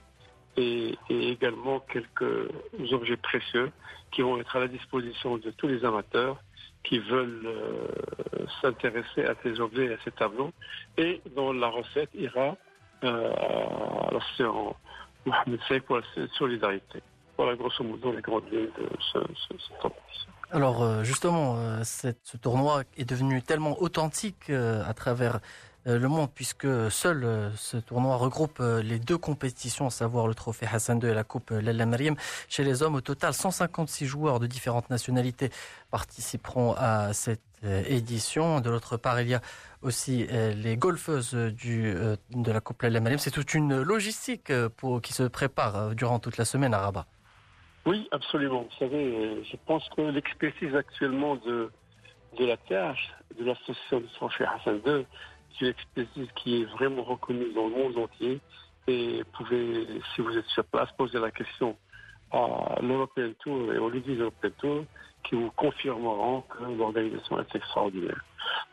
et, et, également quelques objets précieux qui vont être à la disposition de tous les amateurs qui veulent euh, s'intéresser à ces objets et à ces tableaux, et dont la recette ira euh, à l'association Mohamed Sey pour la solidarité. Alors euh, justement, euh, ce tournoi est devenu tellement authentique euh, à travers le monde, puisque seul ce tournoi regroupe les deux compétitions, à savoir le trophée Hassan II et la coupe Lalla Meriem. Chez les hommes, au total, 156 joueurs de différentes nationalités participeront à cette édition. De l'autre part, il y a aussi les golfeuses de la coupe Lalla Meriem. C'est toute une logistique qui se prépare durant toute la semaine à Rabat. Oui, absolument. Vous savez, je pense que l'expertise actuellement de, de la TH, de l'association du trophée Hassan II, une expertise qui est vraiment reconnue dans le monde entier. Et vous pouvez, si vous êtes sur place, poser la question à l'European Tour et aux Ladies European Tour qui vous confirmeront que l'organisation est extraordinaire.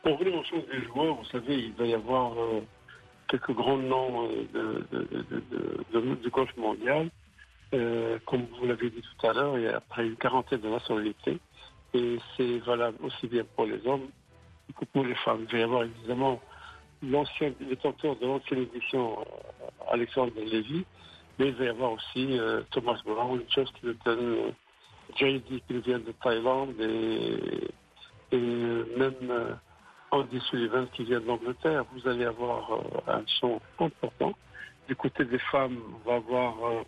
Pour revenir aux choses des joueurs, vous savez, il va y avoir euh, quelques grands noms de, de, de, du golf mondial. Euh, comme vous l'avez dit tout à l'heure, il y a près une quarantaine de nationalités. Et c'est valable aussi bien pour les hommes que pour les femmes. Il va y avoir évidemment l'ancien détenteur de l'ancienne édition, euh, Alexandre Lévy, mais il va y avoir aussi euh, Thomas Brown, Just Newton, euh, JD qui vient de Thaïlande et, même euh, Andy Sullivan qui vient d'Angleterre. Vous allez avoir euh, un son important. Du côté des femmes, on va avoir euh,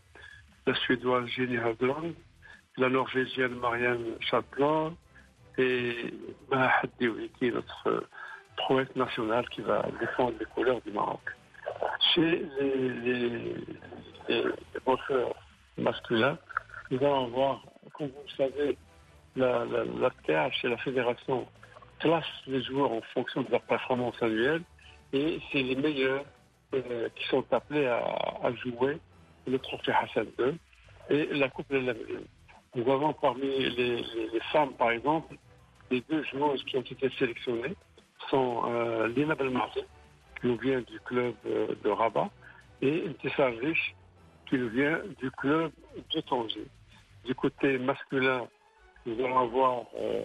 la Suédoise Jenny Hagland, la Norvégienne Marianne Chaplin et Mahad Dioui qui est notre prouesse nationale qui va défendre les couleurs du Maroc. Chez les, les, les masculins, nous allons voir, comme vous le savez, la, TH et la fédération classent les joueurs en fonction de leur performance annuelle et c'est les meilleurs euh, qui sont appelés à, jouer le trophée Hassan II et la Coupe de la Nous avons parmi les, femmes, par exemple, les deux joueuses qui ont été sélectionnées sont euh, Lina Belmarzi, qui nous vient du club euh, de Rabat, et Intissar Rich, qui nous vient du club de Tanger. Du côté masculin, nous allons avoir euh,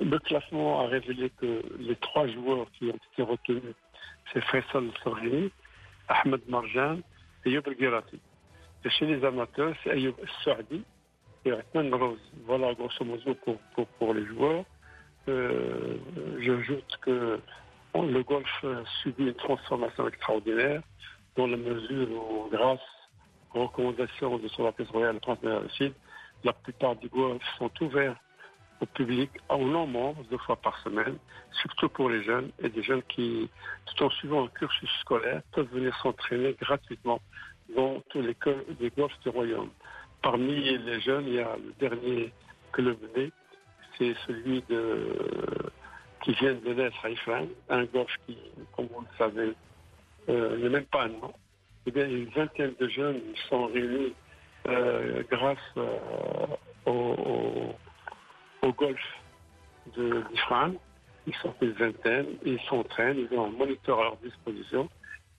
le classement a révélé que les trois joueurs qui ont été retenus, c'est Faisal Sorgini, Ahmed Marjan et Yob Girati. Chez les amateurs, c'est Ayoub Saadi et Rahman Rose. Voilà grosso modo pour, pour, les joueurs. Euh, J'ajoute que le golf subit une transformation extraordinaire dans la mesure où, grâce aux recommandations de son Altesse Royale, le la plupart des golfs sont ouverts au public en nombre, deux fois par semaine, surtout pour les jeunes et des jeunes qui, tout en suivant un cursus scolaire, peuvent venir s'entraîner gratuitement dans tous les clubs du royaume. Parmi les jeunes, il y a le dernier club né, c'est celui de, qui vient de naître à Ifran, un golf qui, comme vous le savez, euh, n'est même pas un nom. Eh bien, une vingtaine de jeunes sont réunis euh, grâce euh, au, au, au, golf d'Ifran. Ils sont une vingtaine, ils s'entraînent, ils ont un moniteur à leur disposition.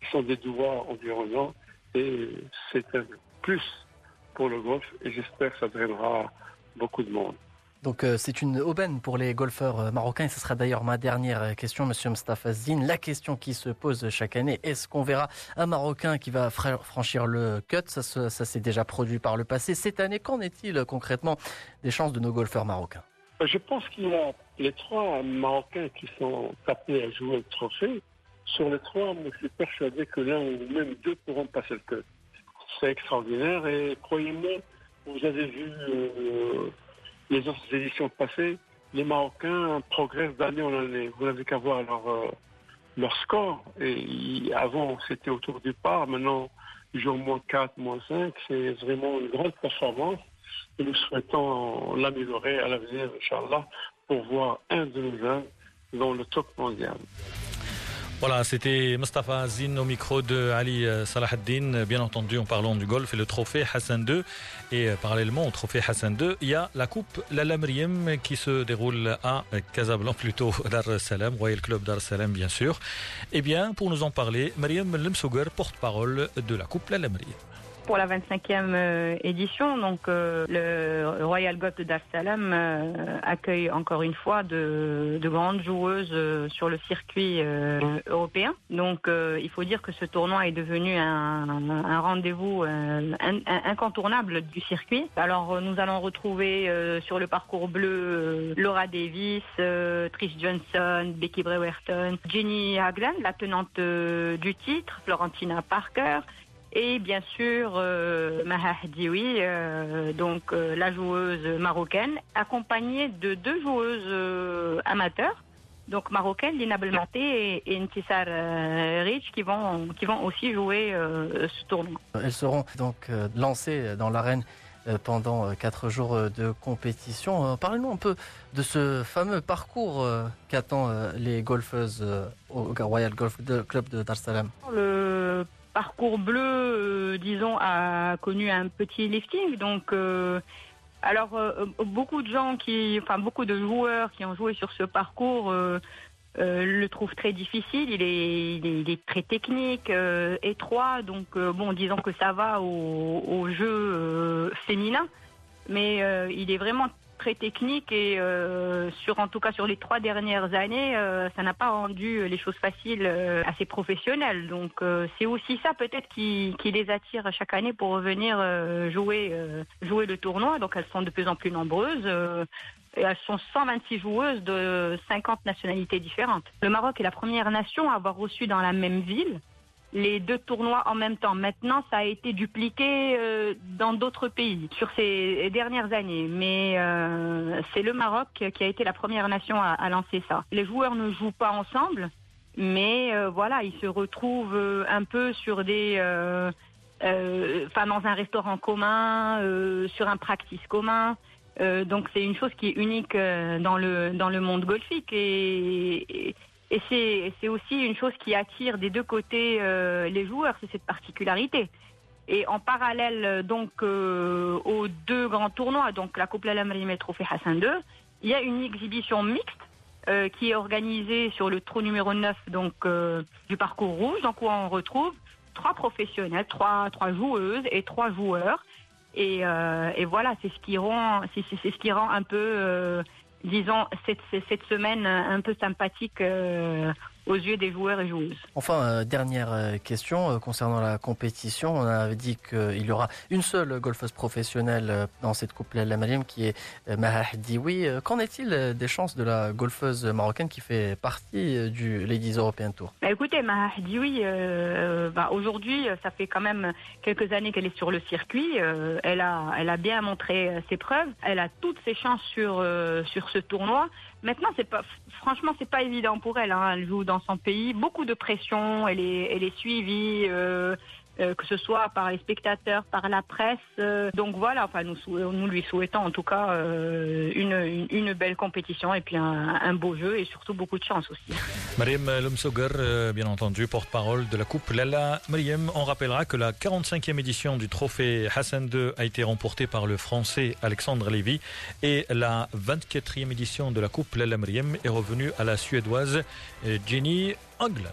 Ils sont des douars environnants et c'est un plus pour le golf et j'espère que ça drainera beaucoup de monde. Donc euh, c'est une aubaine pour les golfeurs euh, marocains et ce sera d'ailleurs ma dernière euh, question, Monsieur Mustafa Zine. La question qui se pose chaque année, est-ce qu'on verra un Marocain qui va franchir le cut? Ça, ça s'est déjà produit par le passé. Cette année, qu'en est-il concrètement des chances de nos golfeurs marocains? Je pense qu'il y a les trois Marocains qui sont appelés à jouer le trophée. Sur les trois, je suis persuadé que l'un ou même deux pourront passer le cut. C'est extraordinaire et croyez-moi, vous avez vu les autres éditions passées, les Marocains progressent d'année en année. Vous n'avez qu'à voir leur, euh, score. Et avant, c'était autour du par. Maintenant, jouent moins 4, moins 5. C'est vraiment une grande performance. Et nous souhaitons l'améliorer à l'avenir, Inch'Allah, pour voir un de nos jeunes dans le top mondial. Voilà, c'était Mustafa Azin au micro de Ali euh, Salahaddin, bien entendu en parlant du golf et le trophée Hassan II. Et euh, parallèlement au trophée Hassan II, il y a la coupe Lala qui se déroule à Casablanca, plutôt Dar es Salaam, Royal Club Dar es Salaam bien sûr. Eh bien, pour nous en parler, Mariam Lemsouger, porte-parole de la coupe Lala pour la 25e euh, édition. Donc euh, le Royal Golf de Dar euh, accueille encore une fois de, grandes joueuses sur le circuit européen. Donc il faut dire que ce tournoi est devenu un, rendez-vous incontournable du circuit. Alors nous allons retrouver sur le parcours bleu Laura Davis, Trish Johnson, Becky Brewerton, Jenny Hagland, la tenante du titre, Florentina Parker, et bien sûr euh, Maha euh, donc euh, la joueuse marocaine, accompagnée de deux joueuses euh, amateurs, donc marocaines, Lina Belmaté et, Ntissar Rich, qui vont, qui vont aussi jouer ce tournoi. Elles seront donc lancées dans l'arène pendant quatre jours de compétition. Parlez-nous un peu de ce fameux parcours qu'attend les golfeuses au Royal Golf Club de Dar Salam. Le parcours bleu, euh, disons, a connu un petit lifting. Donc, euh, alors, euh, beaucoup de gens qui, enfin, beaucoup de joueurs qui ont joué sur ce parcours le trouvent très difficile. Il est, très technique, étroit. Donc, bon, disons que ça va au, au jeu féminin. Mais il est vraiment très technique et euh, sur en tout cas sur les trois dernières années, euh, ça n'a pas rendu les choses faciles euh, à ces professionnels. Donc c'est aussi ça peut-être qui, les attire chaque année pour revenir jouer jouer le tournoi. Donc elles sont de plus en plus nombreuses. elles sont 126 joueuses de 50 nationalités différentes. Le Maroc est la première nation à avoir reçu dans la même ville les deux tournois en même temps. Maintenant, ça a été dupliqué euh, dans d'autres pays sur ces dernières années, mais euh, c'est le Maroc qui a été la première nation à, lancer ça. Les joueurs ne jouent pas ensemble, mais euh, voilà, ils se retrouvent un peu sur des, enfin dans un restaurant commun, sur un practice commun. donc c'est une chose qui est unique dans le dans le monde golfique et c'est aussi une chose qui attire des deux côtés euh, les joueurs, c'est cette particularité. Et en parallèle euh, donc euh, aux deux grands tournois, donc la Coupe Lalamrim et Trophée Hassan II, il y a une exhibition mixte qui est organisée sur le trou numéro 9 donc du parcours rouge, donc où on retrouve trois professionnels, trois trois joueuses et trois joueurs. Et, et voilà, c'est ce qui rend c'est ce qui rend un peu disons, cette, semaine un peu sympathique euh, aux yeux des joueurs et joueuses. Enfin, euh, dernière euh, question euh, concernant la compétition. On avait dit qu'il y aura une seule golfeuse professionnelle dans cette Coupe La qui est Maha Dioui. Qu'en est-il des chances de la golfeuse marocaine qui fait partie du Ladies European Tour? Bah, Écoutez, Maha Dioui, bah, aujourd'hui, ça fait quand même quelques années qu'elle est sur le circuit. elle, a, elle a bien montré ses preuves. Elle a toutes ses chances sur, sur ce tournoi. Maintenant, c'est pas, franchement, c'est pas évident pour elle. Hein. Elle joue dans son pays, beaucoup de pression. Elle est, elle est suivie. Euh, euh, que ce soit par les spectateurs, par la presse. Euh, donc voilà, enfin nous, nous lui souhaitons en tout cas euh, une, une, belle compétition et puis un, beau jeu et surtout beaucoup de chance aussi. Mariam Lomsoger, bien entendu, porte-parole de la Coupe Lala. Mariam, on rappellera que la 45e édition du trophée Hassan II a été remportée par le Français Alexandre Lévy et la 24e édition de la Coupe Lala Mariam est revenue à la Suédoise Jenny Hagland.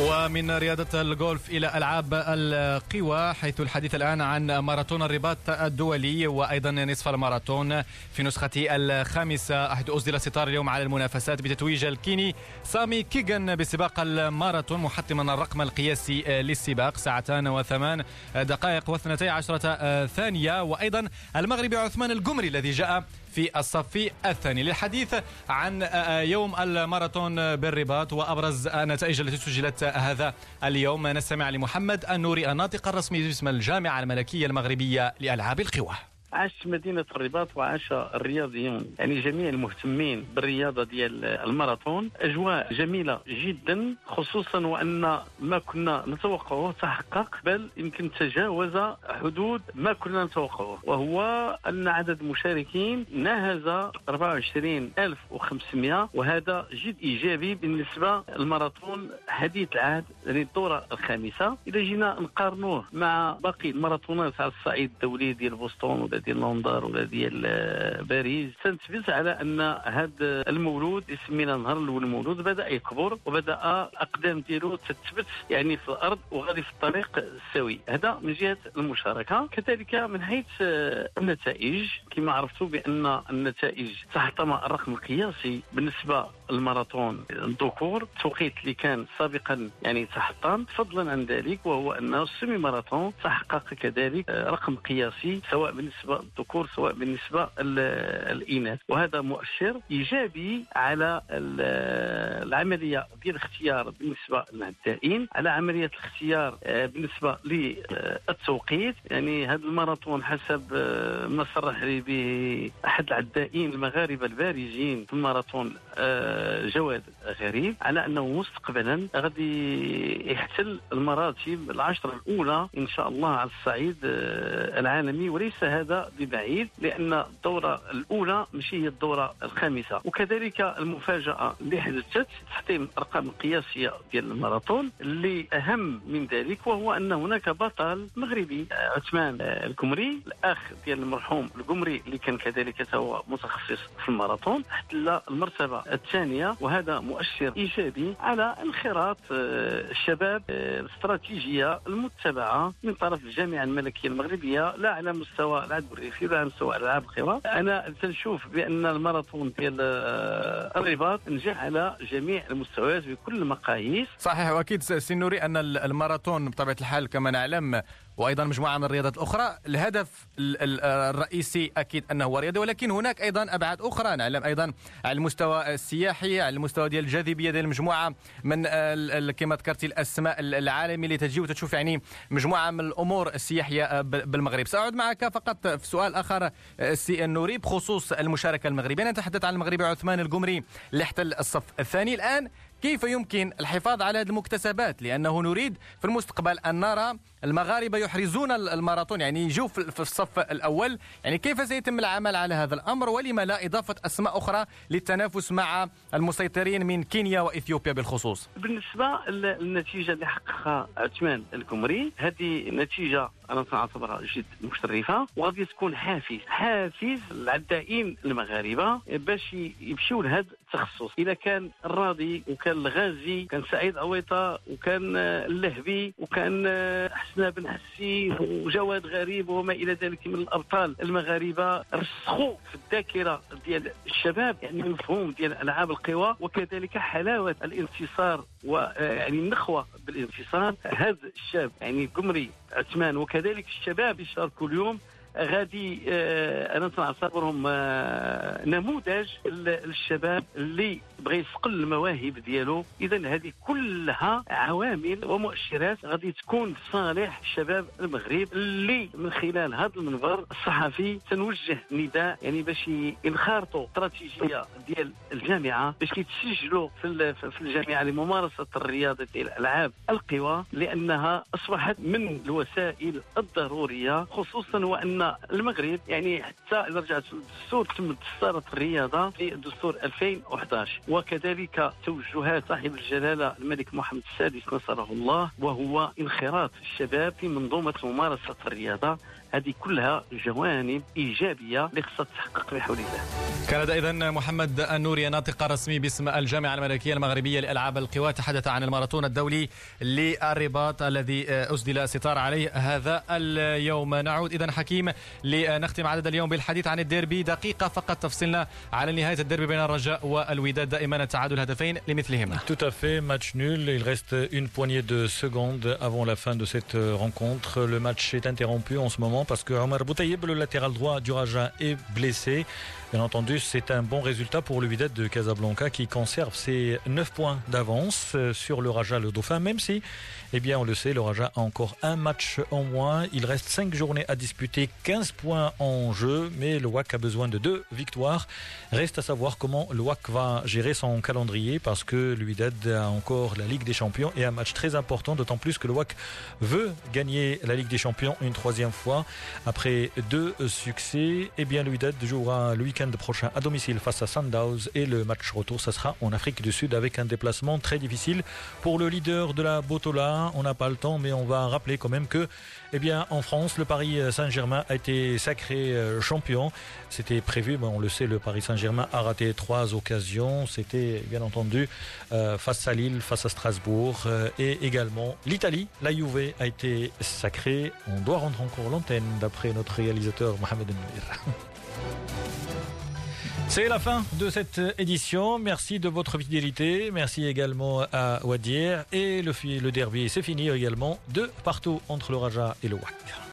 ومن رياضة الجولف إلى ألعاب القوى حيث الحديث الآن عن ماراثون الرباط الدولي وأيضا نصف الماراثون. في نسخته الخامسة حيث أسدل ستار اليوم على المنافسات بتتويج الكيني سامي كيغان بسباق الماراثون محطما الرقم القياسي للسباق. ساعتان وثمان دقائق واثنتي عشرة ثانية. وأيضا المغربي عثمان القمري الذي جاء في الصف الثاني للحديث عن يوم الماراثون بالرباط وأبرز النتائج التي سجلت هذا اليوم. نستمع لمحمد النوري الناطق الرسمي باسم الجامعة الملكية المغربية لألعاب القوى. عاش مدينة الرباط وعاش الرياضيون. يعني جميع المهتمين بالرياضة ديال الماراثون أجواء جميلة جدا خصوصا وأن ما كنا نتوقعه تحقق بل يمكن تجاوز حدود ما كنا نتوقعه وهو أن عدد المشاركين ناهز 24500 وهذا جد إيجابي بالنسبة للماراثون حديث العهد يعني الدوره الخامسة. اذا جينا نقارنوه مع باقي الماراثونات على الصعيد الدولي ديال بوسطن ديال لندن ولا ديال باريس. تنتبه على أن هذا المولود سمينا نهار الأول المولود بدأ يكبر وبدأ الأقدام ديالو تثبت يعني في الأرض وغادي في الطريق السوي. هذا من جهة المشاركة. كذلك من حيث النتائج كما عرفتوا بأن النتائج تحطم الرقم القياسي بالنسبة للماراثون الذكور التوقيت اللي كان سابقا يعني تحطم. فضلا عن ذلك وهو أن السيمي ماراثون تحقق كذلك آه، رقم قياسي سواء بالنسبة للذكور سواء بالنسبة للإناث. وهذا مؤشر إيجابي على العملية ديال الاختيار بالنسبة للعدائين على عملية الاختيار آه، بالنسبة للتوقيت. يعني هذا الماراثون حسب آه، ما صرح لي به أحد العدائين المغاربة البارزين في الماراثون آه، جواد غريب على أنه مستقبلا غادي يحتل المراتب العشرة الأولى إن شاء الله على الصعيد العالمي وليس هذا ببعيد لأن الدورة الأولى ماشي هي الدورة الخامسة. وكذلك المفاجأة اللي حدثت تحطيم الارقام القياسيه ديال الماراثون. اللي أهم من ذلك وهو أن هناك بطل مغربي عثمان الكمري الأخ ديال المرحوم القمري اللي كان كذلك هو متخصص في الماراثون. احتل المرتبة الثانية وهذا مؤشر إيجابي على انخراط آه، الشباب آه، الاستراتيجية المتبعة من طرف الجامعة الملكية المغربية. لا على مستوى العدو الرئيسي لا على مستوى العاب القوى أنا تنشوف بأن الماراثون ديال آه، الرباط نجح على جميع المستويات بكل المقاييس. صحيح وأكيد سي نوري أن الماراثون بطبيعة الحال كما نعلم وأيضا مجموعة من الرياضات الأخرى. الهدف الرئيسي أكيد أنه هو رياضي ولكن هناك أيضا أبعاد أخرى. نعلم أيضا على المستوى السياحي على المستوى ديال الجاذبية ديال المجموعه من كما ذكرتي الأسماء العالمي اللي تجي وتشوف يعني مجموعة من الأمور السياحية بالمغرب. سأعود معك فقط في سؤال آخر سي النوري بخصوص المشاركة المغربية. نتحدث عن المغربي عثمان القمري اللي احتل الصف الثاني. الآن كيف يمكن الحفاظ على هذه المكتسبات؟ لأنه نريد في المستقبل أن نرى المغاربة يحرزون الماراثون يعني يجوا في الصف الأول. يعني كيف سيتم العمل على هذا الأمر؟ ولما لا إضافة أسماء أخرى للتنافس مع المسيطرين من كينيا وإثيوبيا بالخصوص؟ بالنسبة للنتيجة اللي حققها عثمان الكمري هذه نتيجة أنا سنعتبرها جد مشرفة وغادي تكون حافز حافز للعدائين المغاربة باش يمشيو لهذا التخصص إذا كان الراضي وكان الغازي كان سعيد عويطه وكان اللهبي وكان حسنا بن حسي وجواد غريب وما إلى ذلك من الأبطال المغاربة رسخوا في الذاكرة ديال الشباب يعني المفهوم ديال ألعاب القوى وكذلك حلاوة الانتصار ويعني النخوة بالانتصار. هذا الشاب يعني قمري عثمان وكذلك الشباب يشاركوا اليوم غادي آه، أنا تنعتبرهم آه، نموذج للشباب اللي بغى يسقل المواهب ديالو. اذا هذه كلها عوامل ومؤشرات غادي تكون صالح شباب المغرب اللي من خلال هذا المنبر الصحفي تنوجه نداء يعني باش ينخرطوا استراتيجية ديال الجامعة باش يتسجلوا في في الجامعة لممارسة الرياضة الألعاب القوى لأنها أصبحت من الوسائل الضرورية خصوصا وأن المغرب يعني حتى إذا رجعت الدستور تم دستورة الرياضة في الدستور 2011 وكذلك توجهات صاحب الجلالة الملك محمد السادس نصره الله وهو انخراط الشباب في منظومة ممارسة الرياضة. هذه كلها جوانب إيجابية اللي خصها تحقق بحول الله كان اذا محمد النوري ناطق رسمي باسم الجامعة الملكية المغربية لألعاب القوى تحدث عن الماراثون الدولي للرباط الذي أسدل الستار عليه هذا اليوم. نعود اذا حكيم لنختم عدد اليوم بالحديث عن الديربي. دقيقة فقط تفصلنا على نهاية الديربي بين الرجاء والوداد. دائما التعادل هدفين لمثلهما. Tout à fait, match nul. Il reste une poignée de secondes avant la fin de cette rencontre. Le match est interrompu en ce moment. Parce que Omar Boutaïeb, le latéral droit du Raja, est blessé. Bien entendu, c'est un bon résultat pour le Wydad de Casablanca qui conserve ses 9 points d'avance sur le Raja, le Dauphin, même si, eh bien, on le sait, le Raja a encore un match en moins. Il reste 5 journées à disputer, 15 points en jeu, mais le WAC a besoin de deux victoires. Reste à savoir comment le WAC va gérer son calendrier parce que le Wydad a encore la Ligue des Champions et un match très important, d'autant plus que le WAC veut gagner la Ligue des Champions une troisième fois. Après deux succès, eh bien, Wydad jouera le week-end prochain à domicile face à Sundowns et le match retour, ça sera en Afrique du Sud avec un déplacement très difficile pour le leader de la Botola. On n'a pas le temps, mais on va rappeler quand même que, eh bien, en France, le Paris Saint-Germain a été sacré champion. C'était prévu, mais on le sait, le Paris Saint-Germain a raté trois occasions. C'était bien entendu euh, face à Lille, face à Strasbourg euh, et également l'Italie. La Juve a été sacrée. On doit rendre encore l'antenne d'après notre réalisateur Mohamed Nouir. C'est la fin de cette édition. Merci de votre fidélité. Merci également à Wadir. Et le, le derby, c'est fini également de partout entre le Raja et le WAC.